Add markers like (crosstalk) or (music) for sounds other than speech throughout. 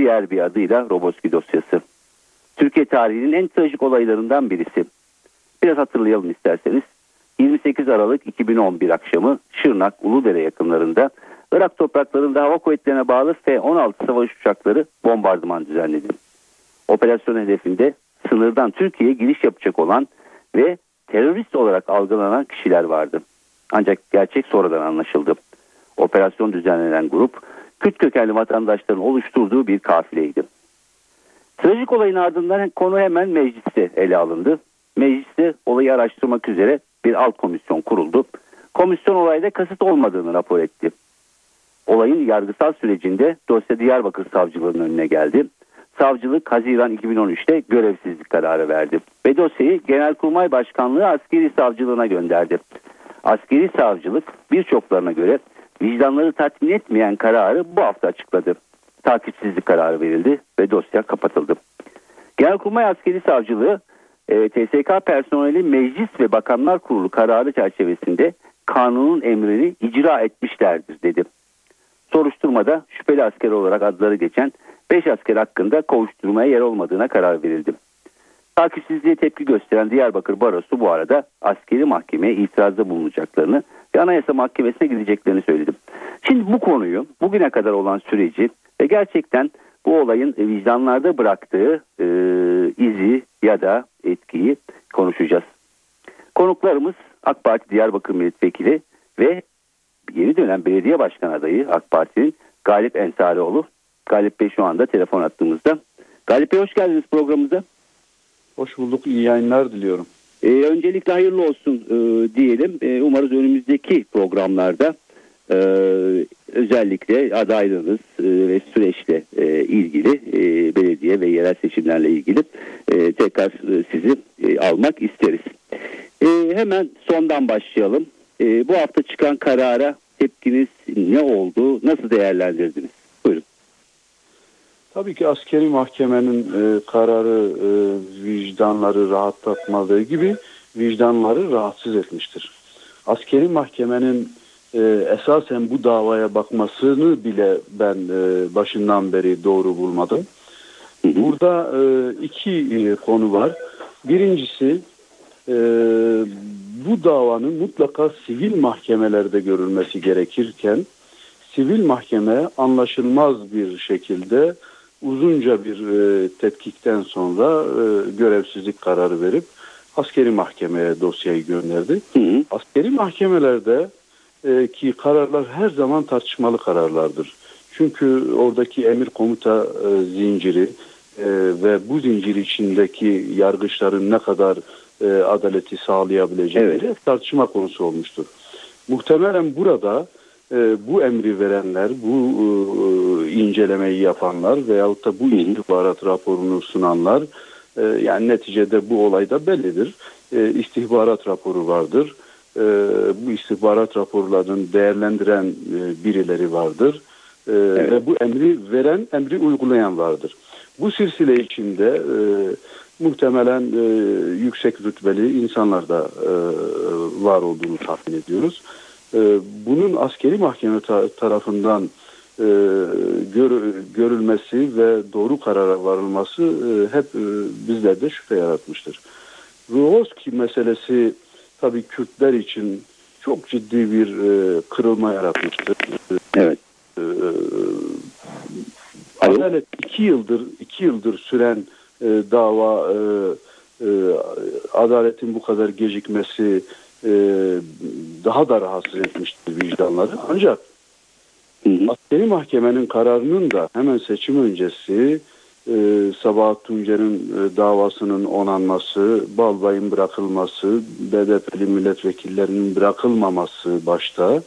diğer bir adıyla Roboski dosyası. Türkiye tarihinin en trajik olaylarından birisi. Biraz hatırlayalım isterseniz. 28 Aralık 2011 akşamı Şırnak Uludere yakınlarında Irak topraklarında hava kuvvetlerine bağlı F-16 savaş uçakları bombardıman düzenledi. Operasyon hedefinde sınırdan Türkiye'ye giriş yapacak olan ve terörist olarak algılanan kişiler vardı. Ancak gerçek sonradan anlaşıldı. Operasyon düzenlenen grup Kürt kökenli vatandaşların oluşturduğu bir kafileydi. Trajik olayın ardından konu hemen mecliste ele alındı. Mecliste olayı araştırmak üzere bir alt komisyon kuruldu. Komisyon olayda kasıt olmadığını rapor etti. Olayın yargısal sürecinde dosya Diyarbakır Savcılığı'nın önüne geldi. Savcılık Haziran 2013'te görevsizlik kararı verdi ve dosyayı Genelkurmay Başkanlığı Askeri Savcılığına gönderdi. Askeri savcılık birçoklarına göre vicdanları tatmin etmeyen kararı bu hafta açıkladı. Takipsizlik kararı verildi ve dosya kapatıldı. Genelkurmay Askeri Savcılığı e, TSK personeli Meclis ve Bakanlar Kurulu kararı çerçevesinde kanunun emrini icra etmişlerdir dedi. Soruşturmada şüpheli asker olarak adları geçen 5 asker hakkında kovuşturmaya yer olmadığına karar verildi. Takipsizliğe tepki gösteren Diyarbakır Barosu bu arada askeri mahkemeye itirazda bulunacaklarını ve Anayasa Mahkemesi'ne gideceklerini söyledi. Şimdi bu konuyu bugüne kadar olan süreci ve gerçekten bu olayın vicdanlarda bıraktığı e, izi ya da etkiyi konuşacağız. Konuklarımız AK Parti Diyarbakır Milletvekili ve yeni dönem belediye başkan adayı AK Parti'nin Galip Ensarioğlu. Galip Bey şu anda telefon attığımızda. Galip Bey hoş geldiniz programımıza. Hoş bulduk. İyi yayınlar diliyorum. Ee, öncelikle hayırlı olsun e, diyelim. E, umarız önümüzdeki programlarda e, özellikle adaylığınız e, ve süreçle e, ilgili e, belediye ve yerel seçimlerle ilgili e, tekrar e, sizi e, almak isteriz. E, hemen sondan başlayalım. E, bu hafta çıkan karara tepkiniz ne oldu? Nasıl değerlendirdiniz? Tabii ki askeri mahkemenin e, kararı e, vicdanları rahatlatmadığı gibi vicdanları rahatsız etmiştir. Askeri mahkemenin e, esasen bu davaya bakmasını bile ben e, başından beri doğru bulmadım. Burada e, iki e, konu var. Birincisi e, bu davanın mutlaka sivil mahkemelerde görülmesi gerekirken sivil mahkeme anlaşılmaz bir şekilde uzunca bir e, tetkikten sonra e, görevsizlik kararı verip askeri mahkemeye dosyayı gönderdi. Hı hı. Askeri mahkemelerde e, ki kararlar her zaman tartışmalı kararlardır. Çünkü oradaki emir komuta e, zinciri e, ve bu zincir içindeki yargıçların ne kadar e, adaleti sağlayabileceği evet. tartışma konusu olmuştur. Muhtemelen burada bu emri verenler, bu e, incelemeyi yapanlar veyahut da bu istihbarat raporunu sunanlar e, yani neticede bu olayda bellidir. E, istihbarat raporu vardır. E, bu istihbarat raporlarını değerlendiren e, birileri vardır. E, evet. Ve bu emri veren, emri uygulayan vardır. Bu silsile içinde e, muhtemelen e, yüksek rütbeli insanlar da e, var olduğunu tahmin ediyoruz. E, bunun askeri mahkeme ta tarafından e, gör, görülmesi ve doğru karara varılması e, hep e, bizlerde şüphe yaratmıştır. Ruhoski meselesi tabii Kürtler için çok ciddi bir e, kırılma yaratmıştır. Evet. E, Adalet iki yıldır iki yıldır süren e, dava e, e, adaletin bu kadar gecikmesi e, daha da rahatsız etmiştir vicdanları. Ancak askeri mahkemenin kararının da hemen seçim öncesi e, Sabahat Tuncer'in e, davasının onanması, Balbay'ın bırakılması, BDP'li milletvekillerinin bırakılmaması başta e,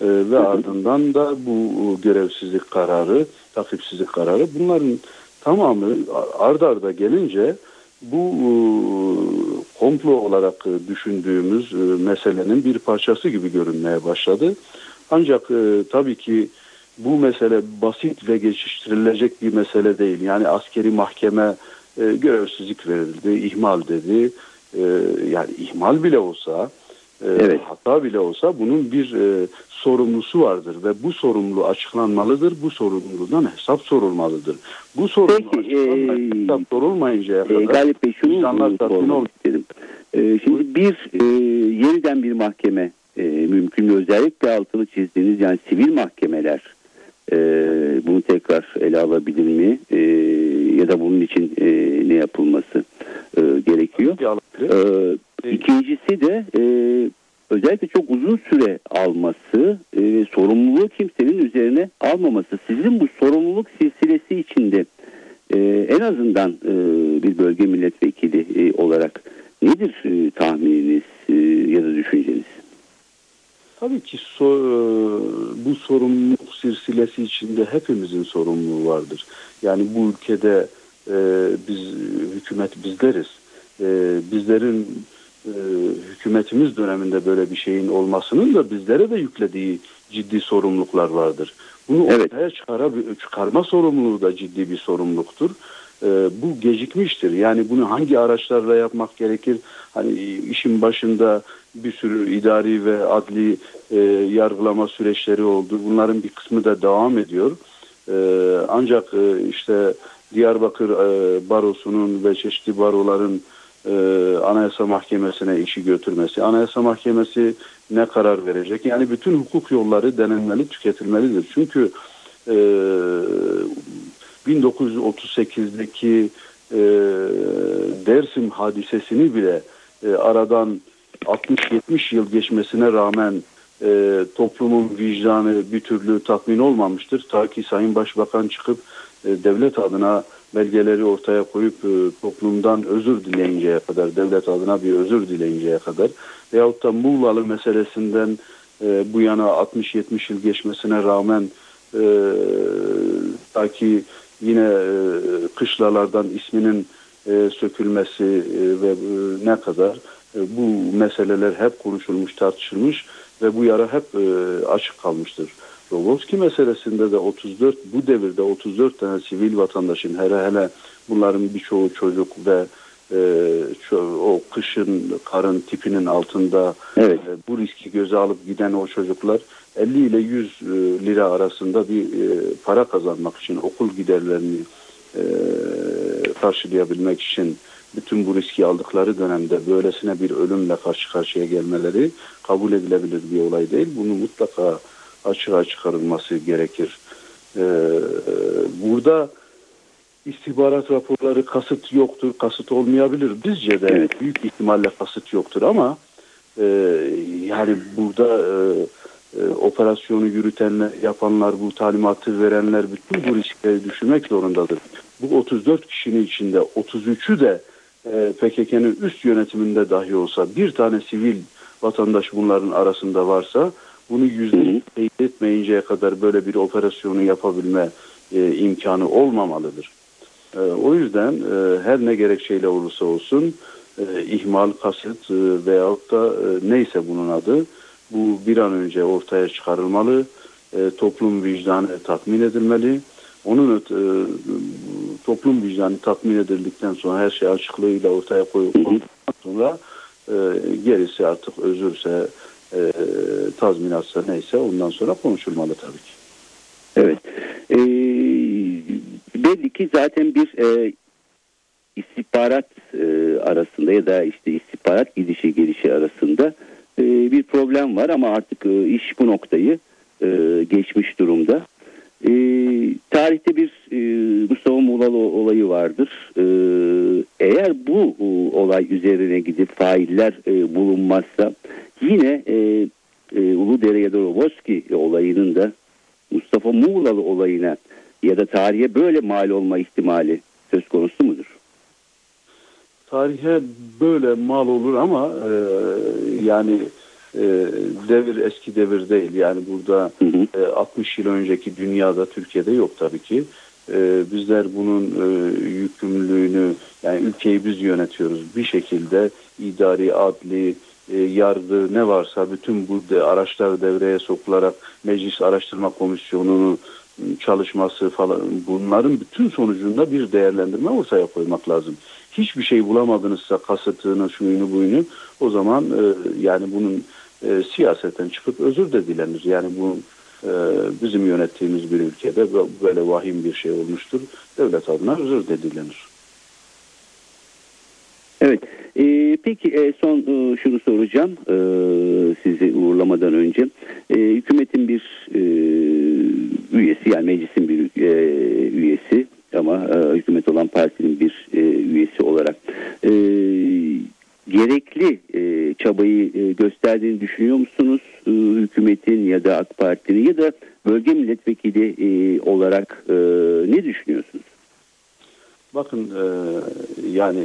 ve hı hı. ardından da bu görevsizlik kararı, takipsizlik kararı bunların tamamı ard arda gelince bu e, komplo olarak düşündüğümüz e, meselenin bir parçası gibi görünmeye başladı. Ancak e, tabii ki bu mesele basit ve geçiştirilecek bir mesele değil. Yani askeri mahkeme görevsizlik verildi, ihmal dedi. Yani ihmal bile olsa evet. hata bile olsa bunun bir sorumlusu vardır ve bu sorumlu açıklanmalıdır. Bu sorumluluğundan hesap sorulmalıdır. Bu sorumlu Peki, e, hesap sorulmayıncaya kadar e, Galip Bey şunu sormak istedim. E, şimdi bir e, yeniden bir mahkeme e, mümkün özellikle altını çizdiğiniz yani sivil mahkemeler e, bunu tekrar ele alabilir mi e, ya da bunun için e, ne yapılması e, gerekiyor. E, ikincisi de e, özellikle çok uzun süre alması e, ve sorumluluğu kimsenin üzerine almaması sizin bu sorumluluk silsilesi içinde e, en azından e, bir bölge milletvekili e, olarak nedir e, tahmininiz e, ya da düşünceniz? Tabii ki so, e, bu sorumluluk silsilesi içinde hepimizin sorumluluğu vardır. Yani bu ülkede e, biz hükümet bizleriz. E, bizlerin e, hükümetimiz döneminde böyle bir şeyin olmasının da bizlere de yüklediği ciddi sorumluluklar vardır. Bunu evet. ortaya çıkara, çıkarma sorumluluğu da ciddi bir sorumluluktur. E, bu gecikmiştir. Yani bunu hangi araçlarla yapmak gerekir? Hani işin başında bir sürü idari ve adli e, yargılama süreçleri oldu. Bunların bir kısmı da devam ediyor. E, ancak e, işte Diyarbakır e, barosunun ve çeşitli baroların e, Anayasa Mahkemesi'ne işi götürmesi, Anayasa Mahkemesi ne karar verecek? Yani bütün hukuk yolları denenmeli, tüketilmelidir. Çünkü e, 1938'deki e, Dersim hadisesini bile e, aradan 60-70 yıl geçmesine rağmen e, toplumun vicdanı bir türlü tatmin olmamıştır. Ta ki Sayın Başbakan çıkıp e, devlet adına belgeleri ortaya koyup e, toplumdan özür dileyinceye kadar, devlet adına bir özür dileyinceye kadar veyahut da Muğlalı meselesinden e, bu yana 60-70 yıl geçmesine rağmen e, ta ki yine e, kışlalardan isminin sökülmesi ve ne kadar bu meseleler hep konuşulmuş, tartışılmış ve bu yara hep açık kalmıştır. Rogovski meselesinde de 34 bu devirde 34 tane sivil vatandaşın hele hele bunların birçoğu çocuk ve e, o kışın karın tipinin altında evet. e, bu riski göze alıp giden o çocuklar 50 ile 100 e, lira arasında bir e, para kazanmak için okul giderlerini e, karşılayabilmek için bütün bu riski aldıkları dönemde böylesine bir ölümle karşı karşıya gelmeleri kabul edilebilir bir olay değil. Bunu mutlaka açığa çıkarılması gerekir. Ee, burada istihbarat raporları kasıt yoktur, kasıt olmayabilir. Bizce de evet. büyük ihtimalle kasıt yoktur ama e, yani burada e, e, operasyonu yürütenler, yapanlar, bu talimatı verenler bütün bu riskleri düşünmek zorundadır. Bu 34 kişinin içinde 33'ü de e, PKK'nın üst yönetiminde dahi olsa bir tane sivil vatandaş bunların arasında varsa bunu yüzde teyit etmeyinceye kadar böyle bir operasyonu yapabilme e, imkanı olmamalıdır. E, o yüzden e, her ne gerekçeyle olursa olsun e, ihmal, kasıt e, veyahut da e, neyse bunun adı bu bir an önce ortaya çıkarılmalı. E, toplum vicdanı tatmin edilmeli. Onun e, toplum vicdanı tatmin edildikten sonra her şey açıklığıyla ortaya koyulduktan sonra e, gerisi artık özürse e, tazminatsa neyse ondan sonra konuşulmalı tabii ki. Evet. E, belli ki zaten bir e, istihbarat e, arasında ya da işte istihbarat gidişi gelişi arasında e, bir problem var ama artık e, iş bu noktayı e, geçmiş durumda. E, tarihte bir e, Mustafa Muğlalı olayı vardır. E, eğer bu e, olay üzerine gidip failler e, bulunmazsa yine e, e, Uludere ya da Roboski olayının da Mustafa Muğlalı olayına ya da tarihe böyle mal olma ihtimali söz konusu mudur? Tarihe böyle mal olur ama e, yani e, devir eski devir değil. Yani burada hı hı. E, 60 yıl önceki dünyada Türkiye'de yok tabii ki. e, bizler bunun e, yükümlülüğünü yani ülkeyi biz yönetiyoruz bir şekilde idari, adli, yargı ne varsa bütün bu de, araçlar devreye sokularak Meclis Araştırma Komisyonu'nu çalışması falan bunların bütün sonucunda bir değerlendirme ortaya koymak lazım. Hiçbir şey bulamadınızsa kasıtını, şuyunu, buyunu o zaman e, yani bunun e, siyasetten çıkıp özür de dilenir. Yani bu e, bizim yönettiğimiz bir ülkede böyle vahim bir şey olmuştur. Devlet adına özür de dilenir. Evet. E, peki e, son e, şunu soracağım e, sizi uğurlamadan önce. E, hükümetin bir e, üyesi yani meclisin bir e, üyesi ama e, hükümet olan partinin bir e, üyesi olarak e, gerekli e, çabayı e, gösterdiğini düşünüyor musunuz e, hükümetin ya da AK Parti'nin ya da bölge milletvekili e, olarak e, ne düşünüyorsunuz? Bakın e, yani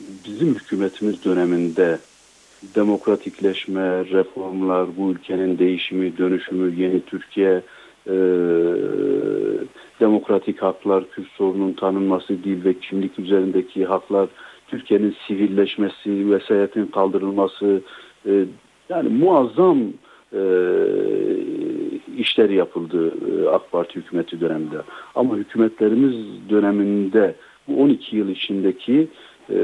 bizim hükümetimiz döneminde demokratikleşme, reformlar, bu ülkenin değişimi, dönüşümü, yeni Türkiye, e, demokratik haklar, Kürt sorunun tanınması, dil ve kimlik üzerindeki haklar, Türkiye'nin sivilleşmesi, vesayetin kaldırılması, e, yani muazzam e, işler yapıldı e, AK Parti hükümeti döneminde. Ama hükümetlerimiz döneminde bu 12 yıl içindeki e,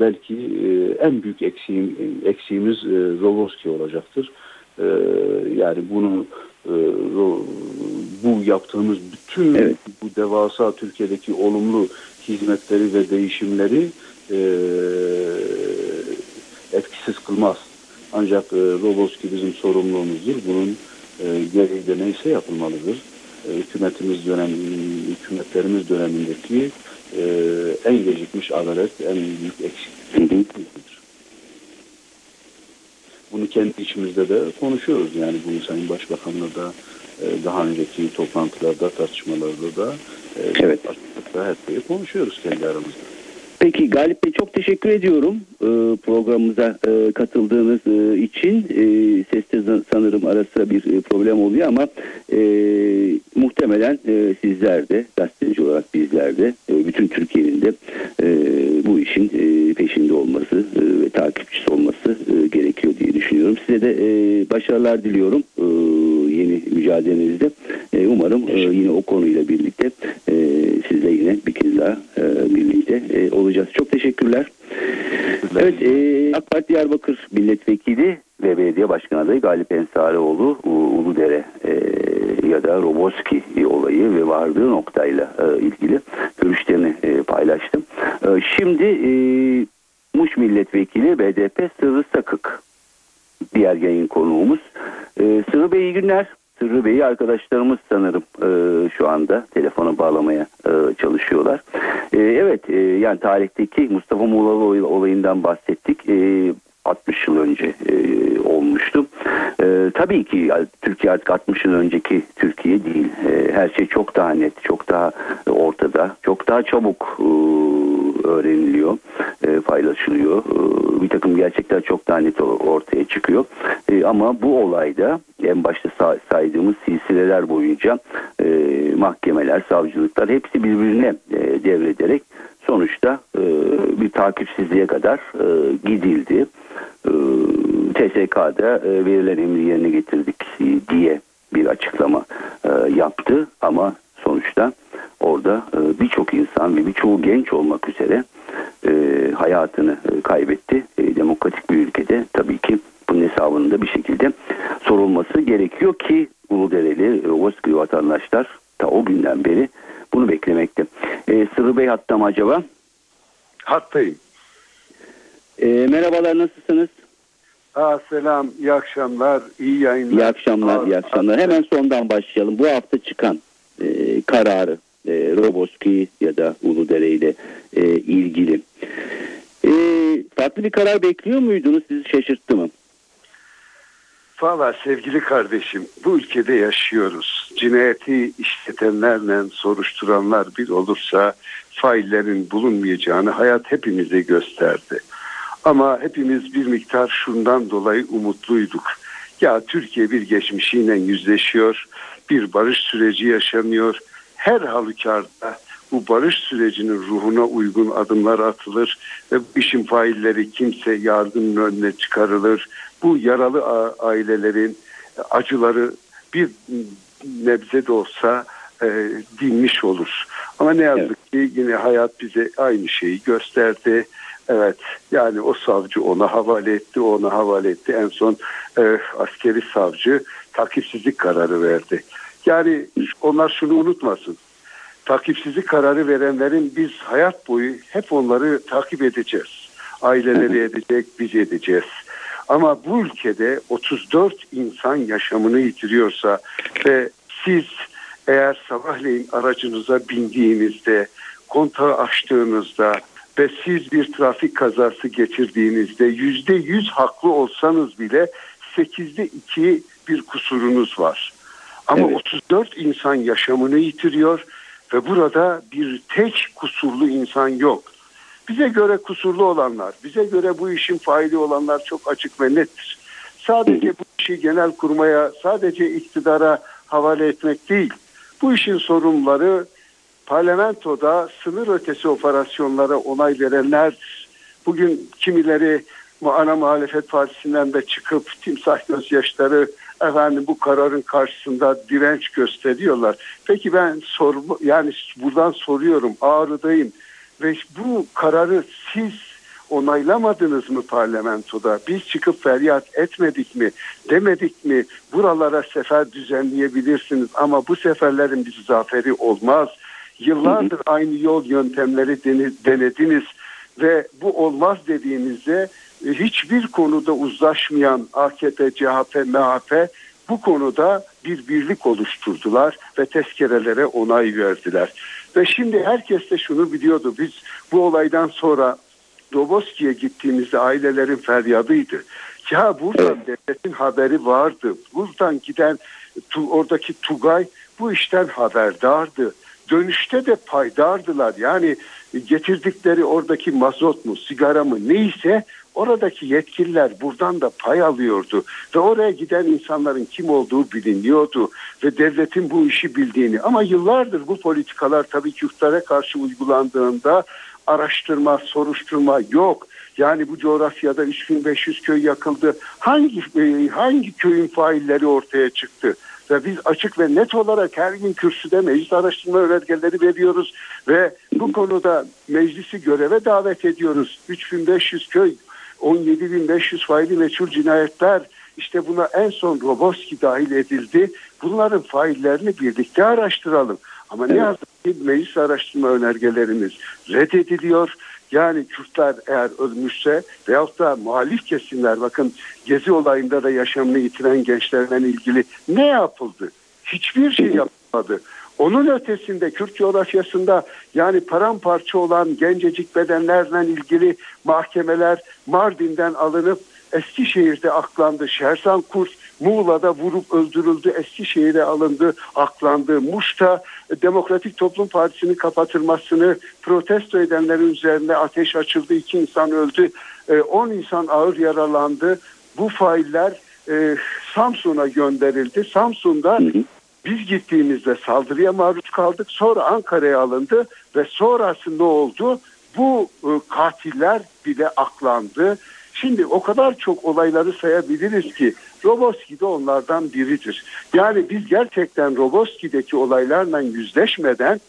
belki e, en büyük eksiğim, eksiğimiz e, Rovoski olacaktır. E, yani bunu e, bu yaptığımız bütün evet. bu devasa Türkiye'deki olumlu hizmetleri ve değişimleri e, etkisiz kılmaz. Ancak e, Roboski bizim sorumluluğumuzdur. Bunun e, gereği de neyse yapılmalıdır. E, hükümetimiz dönem, hükümetlerimiz dönemindeki e, en gecikmiş adalet, en büyük eksikliktir. Bunu kendi içimizde de konuşuyoruz. Yani bunu Sayın Başbakan'la da e, daha önceki toplantılarda, tartışmalarda da e, evet. hep konuşuyoruz kendi aramızda. Peki Galip Bey çok teşekkür ediyorum e, programımıza e, katıldığınız e, için. E, seste sanırım ara sıra bir e, problem oluyor ama e, muhtemelen e, sizler de gazeteci olarak bizler de e, bütün Türkiye'nin de e, bu işin e, peşinde olması e, ve takipçisi olması e, gerekiyor diye düşünüyorum. Size de e, başarılar diliyorum e, yeni mücadelenizde. E, umarım e, yine o konuyla birlikte e, sizle yine bir kez daha e, birlikte e, olacağız. Çok teşekkürler. Evet, e, AK Parti Diyarbakır Milletvekili ve Belediye Başkanı adayı Galip Ensarioğlu Uludere e, ya da Roboski olayı ve vardığı noktayla e, ilgili görüşlerini e, paylaştım. E, şimdi e, Muş Milletvekili BDP Sırrı Sakık diğer yayın konuğumuz. E, Sırrı Bey iyi günler. Sırrı Bey'i arkadaşlarımız sanırım e, şu anda telefona bağlamaya e, çalışıyorlar. E, evet e, yani tarihteki Mustafa Muğlalı olayından bahsettik. E, 60 yıl önce e, olmuştu. E, tabii ki Türkiye artık 60 yıl önceki Türkiye değil. E, her şey çok daha net, çok daha ortada, çok daha çabuk e, öğreniliyor, e, paylaşılıyor. E, bir takım gerçekler çok daha net ortaya çıkıyor. E, ama bu olayda en başta say saydığımız silsileler boyunca e, mahkemeler, savcılıklar hepsi birbirine e, devrederek sonuçta e, bir takipsizliğe kadar e, gidildi. E, TSK'da e, verilen emri yerine getirdik diye bir açıklama e, yaptı ama sonuçta orada e, birçok insan ve birçoğu genç olmak üzere e, hayatını e, kaybetti. E, demokratik bir ülkede tabii ki bunun hesabının da bir şekilde sorulması gerekiyor ki Uludereli, Ovasköy vatandaşlar ta o günden beri bunu beklemekte. E, Sırrı Bey hatta mı acaba? Hattayım. E, merhabalar nasılsınız? Aa, selam, iyi akşamlar, iyi yayınlar. İyi akşamlar, Aa, iyi akşamlar. Hemen sondan başlayalım. Bu hafta çıkan e, kararı e, Roboski ya da Uludere ile e, ilgili. E, farklı bir karar bekliyor muydunuz? Sizi şaşırttı mı? Valla sevgili kardeşim bu ülkede yaşıyoruz. Cinayeti işletenlerle soruşturanlar bir olursa faillerin bulunmayacağını hayat hepimize gösterdi. Ama hepimiz bir miktar şundan dolayı umutluyduk. Ya Türkiye bir geçmişiyle yüzleşiyor, bir barış süreci yaşanıyor. Her halükarda bu barış sürecinin ruhuna uygun adımlar atılır ve işin failleri kimse yardımın önüne çıkarılır. Bu yaralı ailelerin acıları bir nebze de olsa e, dinmiş olur. Ama ne yazık evet. ki yine hayat bize aynı şeyi gösterdi. Evet yani o savcı ona havale etti, ona havale etti. En son e, askeri savcı takipsizlik kararı verdi. Yani onlar şunu unutmasın. Takipsizlik kararı verenlerin biz hayat boyu hep onları takip edeceğiz. Aileleri edecek, biz edeceğiz. Ama bu ülkede 34 insan yaşamını yitiriyorsa ve siz eğer sabahleyin aracınıza bindiğinizde, kontağı açtığınızda ve siz bir trafik kazası geçirdiğinizde yüzde yüz haklı olsanız bile sekizde iki bir kusurunuz var. Ama evet. 34 insan yaşamını yitiriyor ve burada bir tek kusurlu insan yok. Bize göre kusurlu olanlar, bize göre bu işin faili olanlar çok açık ve nettir. Sadece bu işi genel kurmaya, sadece iktidara havale etmek değil. Bu işin sorumluları parlamentoda sınır ötesi operasyonlara onay verenlerdir. Bugün kimileri ana muhalefet partisinden de çıkıp timsah gözyaşları efendim bu kararın karşısında direnç gösteriyorlar. Peki ben sor yani buradan soruyorum Ağrı'dayım ve bu kararı siz onaylamadınız mı parlamentoda? Biz çıkıp feryat etmedik mi? Demedik mi? Buralara sefer düzenleyebilirsiniz ama bu seferlerin bir zaferi olmaz. Yıllardır aynı yol yöntemleri denediniz ve bu olmaz dediğinizde e, hiçbir konuda uzlaşmayan AKP, CHP, MHP bu konuda bir birlik oluşturdular ve tezkerelere onay verdiler. Ve şimdi herkes de şunu biliyordu. Biz bu olaydan sonra Doboski'ye gittiğimizde ailelerin feryadıydı. Ya buradan evet. devletin haberi vardı. Buradan giden tu, oradaki Tugay bu işten haberdardı. Dönüşte de paydardılar. Yani getirdikleri oradaki mazot mu, sigara mı neyse oradaki yetkililer buradan da pay alıyordu ve oraya giden insanların kim olduğu biliniyordu ve devletin bu işi bildiğini ama yıllardır bu politikalar tabii Kürtlere karşı uygulandığında araştırma, soruşturma yok. Yani bu coğrafyada 3500 köy yakıldı. Hangi e, hangi köyün failleri ortaya çıktı? Ve biz açık ve net olarak her gün kürsüde meclis araştırma önergeleri veriyoruz ve bu konuda meclisi göreve davet ediyoruz. 3500 köy, 17.500 faili meçhul cinayetler işte buna en son Roboski dahil edildi. Bunların faillerini birlikte araştıralım. Ama ne yazık ki meclis araştırma önergelerimiz reddediliyor. Yani Kürtler eğer ölmüşse veyahut da muhalif kesimler bakın Gezi olayında da yaşamını yitiren gençlerden ilgili ne yapıldı? Hiçbir şey yapmadı. Onun ötesinde Kürt coğrafyasında yani paramparça olan gencecik bedenlerle ilgili mahkemeler Mardin'den alınıp Eskişehir'de aklandı. Şersan Kurt Muğla'da vurup öldürüldü. Eskişehir'e alındı, aklandı. Muş'ta Demokratik Toplum Partisi'nin kapatılmasını protesto edenlerin üzerine ateş açıldı. İki insan öldü. E, on insan ağır yaralandı. Bu failler e, Samsun'a gönderildi. Samsun'da biz gittiğimizde saldırıya maruz kaldık. Sonra Ankara'ya alındı ve sonrası ne oldu? Bu e, katiller bile aklandı. Şimdi o kadar çok olayları sayabiliriz ki Roboski de onlardan biridir. Yani biz gerçekten Roboski'deki olaylarla yüzleşmeden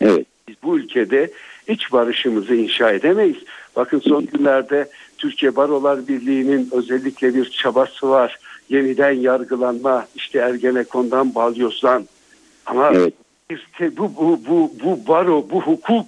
evet. biz bu ülkede iç barışımızı inşa edemeyiz. Bakın son günlerde Türkiye Barolar Birliği'nin özellikle bir çabası var. Yeniden yargılanma işte Ergenekon'dan Balyoz'dan. Ama evet. bu, bu, bu, bu baro, bu hukuk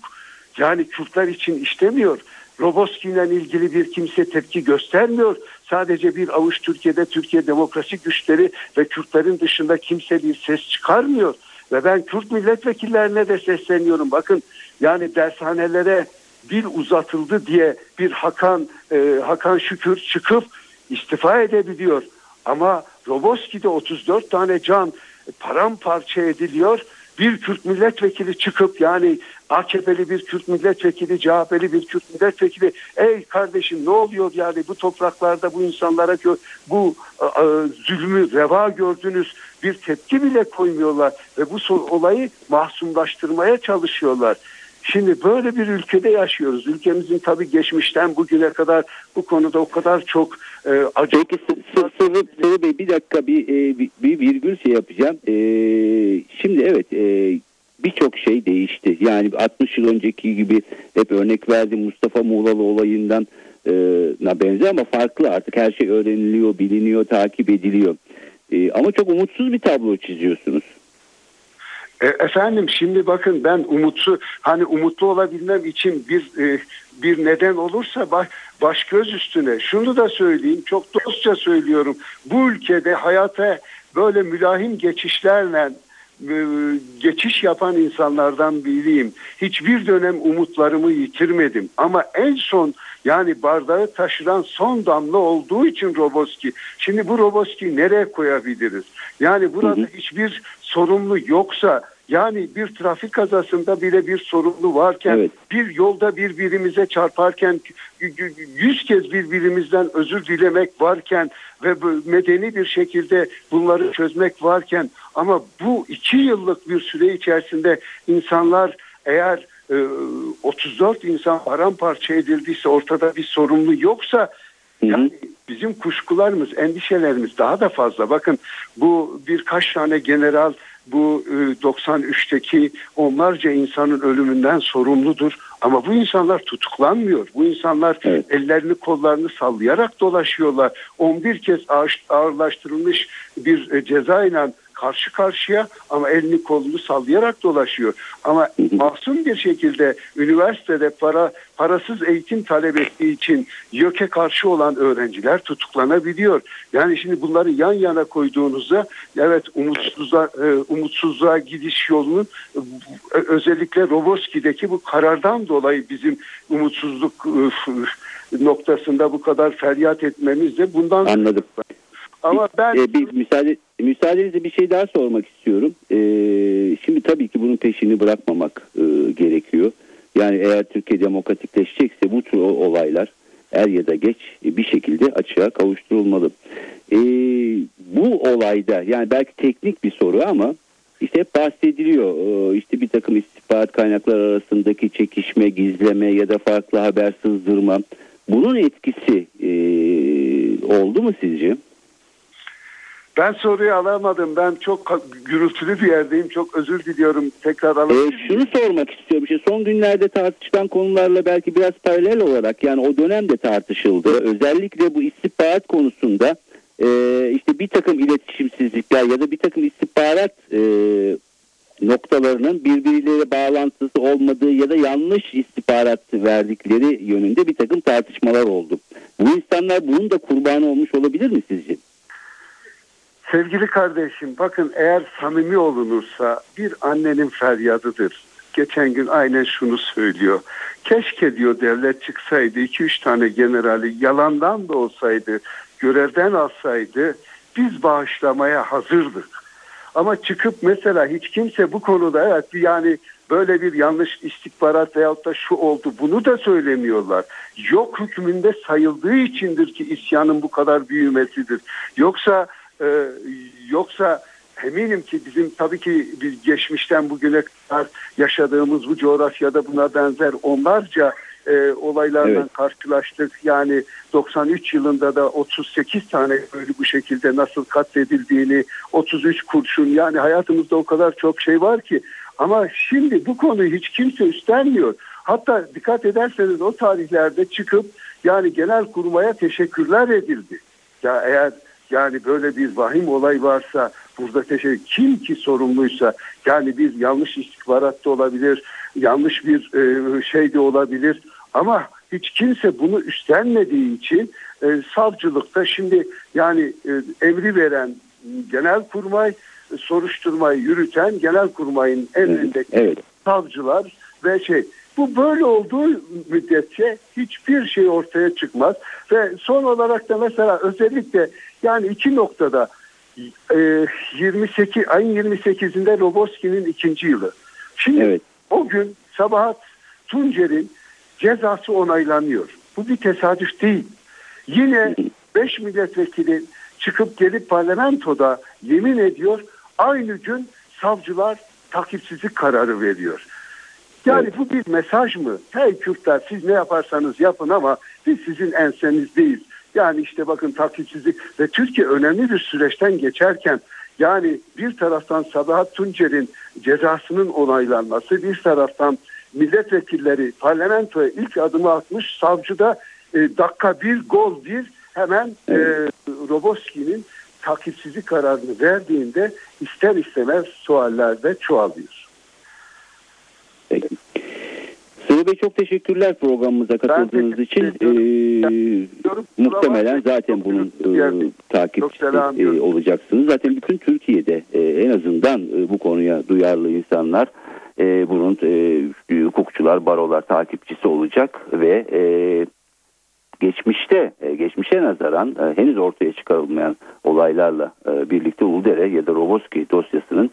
yani Kürtler için işlemiyor. Roboski ile ilgili bir kimse tepki göstermiyor. Sadece bir avuç Türkiye'de Türkiye demokrasi güçleri ve Kürtlerin dışında kimse bir ses çıkarmıyor. Ve ben Kürt milletvekillerine de sesleniyorum. Bakın yani dershanelere dil uzatıldı diye bir Hakan e, Hakan Şükür çıkıp istifa edebiliyor. Ama Roboski'de 34 tane can paramparça ediliyor bir Kürt milletvekili çıkıp yani AKP'li bir Kürt milletvekili, CHP'li bir Kürt milletvekili ey kardeşim ne oluyor yani bu topraklarda bu insanlara bu e, zulmü reva gördünüz bir tepki bile koymuyorlar ve bu olayı mahsumlaştırmaya çalışıyorlar. Şimdi böyle bir ülkede yaşıyoruz. Ülkemizin tabii geçmişten bugüne kadar bu konuda o kadar çok e, acı... Peki Sırrı, Sırrı Bey bir dakika bir, e, bir virgül şey yapacağım. E, şimdi evet e, birçok şey değişti. Yani 60 yıl önceki gibi hep örnek verdim Mustafa Muğlalı olayından e, benzer ama farklı artık her şey öğreniliyor, biliniyor, takip ediliyor. E, ama çok umutsuz bir tablo çiziyorsunuz. E, efendim şimdi bakın ben umutlu hani umutlu olabilmem için bir e, bir neden olursa baş, baş göz üstüne şunu da söyleyeyim çok dostça söylüyorum bu ülkede hayata böyle mülahim geçişlerle e, geçiş yapan insanlardan biriyim. Hiçbir dönem umutlarımı yitirmedim. Ama en son yani bardağı taşıran son damla olduğu için Roboski. Şimdi bu Roboski nereye koyabiliriz? Yani burada hı hı. hiçbir sorumlu yoksa yani bir trafik kazasında bile bir sorumlu varken evet. bir yolda birbirimize çarparken yüz kez birbirimizden özür dilemek varken ve medeni bir şekilde bunları çözmek varken ama bu iki yıllık bir süre içerisinde insanlar eğer 34 e, insan paramparça edildiyse ortada bir sorumlu yoksa yani bizim kuşkularımız, endişelerimiz daha da fazla. Bakın bu birkaç tane general bu 93'teki e, onlarca insanın ölümünden sorumludur. Ama bu insanlar tutuklanmıyor. Bu insanlar evet. ellerini kollarını sallayarak dolaşıyorlar. 11 kez ağırlaştırılmış bir e, cezayla karşı karşıya ama elini kolunu sallayarak dolaşıyor. Ama (clears throat) masum bir şekilde üniversitede para parasız eğitim talep ettiği için YÖK'e karşı olan öğrenciler tutuklanabiliyor. Yani şimdi bunları yan yana koyduğunuzda evet umutsuzluğa, e, umutsuzluğa gidiş yolunun e, özellikle Roboski'deki bu karardan dolayı bizim umutsuzluk noktasında bu kadar feryat etmemiz de bundan Anladım. Ama ben e, bir müsaade müsaadenizle bir şey daha sormak istiyorum. E, şimdi tabii ki bunun peşini bırakmamak e, gerekiyor. Yani eğer Türkiye demokratikleşecekse bu tür olaylar er ya da geç bir şekilde açığa kavuşturulmalı. E, bu olayda yani belki teknik bir soru ama işte hep bahsediliyor. E, işte bir takım istihbarat kaynaklar arasındaki çekişme, gizleme ya da farklı haber sızdırma. Bunun etkisi e, oldu mu sizce? Ben soruyu alamadım. Ben çok gürültülü bir yerdeyim. Çok özür diliyorum. Tekrar alamadım. Ee, şunu sormak istiyorum. İşte son günlerde tartışılan konularla belki biraz paralel olarak yani o dönemde tartışıldı. Özellikle bu istihbarat konusunda e, işte bir takım iletişimsizlikler ya da bir takım istihbarat e, noktalarının birbirleriyle bağlantısı olmadığı ya da yanlış istihbarat verdikleri yönünde bir takım tartışmalar oldu. Bu insanlar bunun da kurbanı olmuş olabilir mi sizce? Sevgili kardeşim bakın eğer samimi olunursa bir annenin feryadıdır. Geçen gün aynen şunu söylüyor. Keşke diyor devlet çıksaydı 2-3 tane generali yalandan da olsaydı görevden alsaydı biz bağışlamaya hazırdık. Ama çıkıp mesela hiç kimse bu konuda evet yani böyle bir yanlış istihbarat veyahut da şu oldu bunu da söylemiyorlar. Yok hükmünde sayıldığı içindir ki isyanın bu kadar büyümesidir. Yoksa ee, yoksa eminim ki bizim tabii ki biz geçmişten bugüne kadar yaşadığımız bu coğrafyada buna benzer onlarca e, olaylarla evet. karşılaştık. Yani 93 yılında da 38 tane böyle bu şekilde nasıl katledildiğini, 33 kurşun yani hayatımızda o kadar çok şey var ki. Ama şimdi bu konuyu hiç kimse üstlenmiyor. Hatta dikkat ederseniz o tarihlerde çıkıp yani genel kurmaya teşekkürler edildi. Ya eğer yani böyle bir vahim olay varsa burada teşekkür kim ki sorumluysa yani bir yanlış istihbarat da olabilir, yanlış bir e, şey de olabilir ama hiç kimse bunu üstlenmediği için e, savcılıkta şimdi yani e, emri veren genel kurmay soruşturmayı yürüten genel kurmayın emrindeki evet. savcılar ve şey bu böyle olduğu müddetçe hiçbir şey ortaya çıkmaz ve son olarak da mesela özellikle yani iki noktada e, 28 ayın 28'inde Roboski'nin ikinci yılı. Şimdi evet. o gün Sabahat Tuncer'in cezası onaylanıyor. Bu bir tesadüf değil. Yine (laughs) 5 milletvekili çıkıp gelip parlamentoda yemin ediyor. Aynı gün savcılar takipsizlik kararı veriyor. Yani bu bir mesaj mı? Hey Kürtler siz ne yaparsanız yapın ama biz sizin ensenizdeyiz. Yani işte bakın takipsizlik ve Türkiye önemli bir süreçten geçerken yani bir taraftan Sabahat Tuncer'in cezasının onaylanması bir taraftan milletvekilleri parlamentoya ilk adımı atmış savcı da e, dakika bir gol bir hemen e, Roboski'nin takipsizlik kararını verdiğinde ister istemez sualler de çoğalıyor. Peki. Sıra Bey çok teşekkürler programımıza katıldığınız için. Ee, muhtemelen zaten bunun e, takipçisi e, olacaksınız. Zaten bütün Türkiye'de e, en azından e, bu konuya duyarlı insanlar e, bunun e, hukukçular, barolar takipçisi olacak ve e, geçmişte e, geçmişe nazaran e, henüz ortaya çıkarılmayan olaylarla e, birlikte Uludere ya da Roboski dosyasının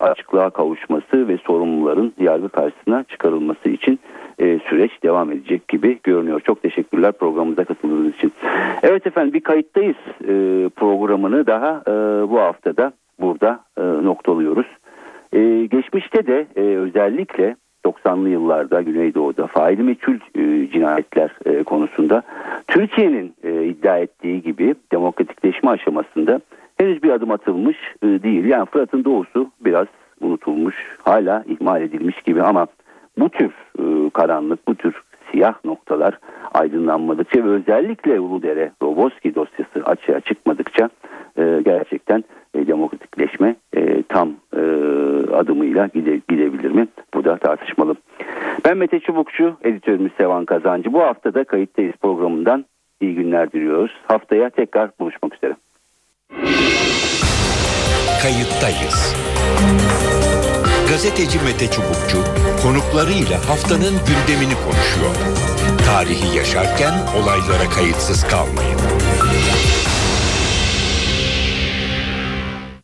açıklığa kavuşması ve sorumluların yargı karşısına çıkarılması için süreç devam edecek gibi görünüyor. Çok teşekkürler programımıza katıldığınız için. Evet efendim bir kayıttayız programını daha bu haftada burada noktalıyoruz. Geçmişte de özellikle 90'lı yıllarda Güneydoğu'da faili meçhul e, cinayetler e, konusunda Türkiye'nin e, iddia ettiği gibi demokratikleşme aşamasında henüz bir adım atılmış değil. Yani Fırat'ın doğusu biraz unutulmuş, hala ihmal edilmiş gibi ama bu tür karanlık, bu tür siyah noktalar aydınlanmadıkça ve özellikle Uludere Roboski dosyası açığa çıkmadıkça gerçekten demokratikleşme tam adımıyla gide, gidebilir mi? Bu da tartışmalı. Ben Mete Çubukçu, editörümüz Sevan Kazancı. Bu hafta da Kayıttayız programından iyi günler diliyoruz. Haftaya tekrar buluşmak üzere. Kayıttayız. Gazeteci Mete Çubukçu konuklarıyla haftanın gündemini konuşuyor. Tarihi yaşarken olaylara kayıtsız kalmayın.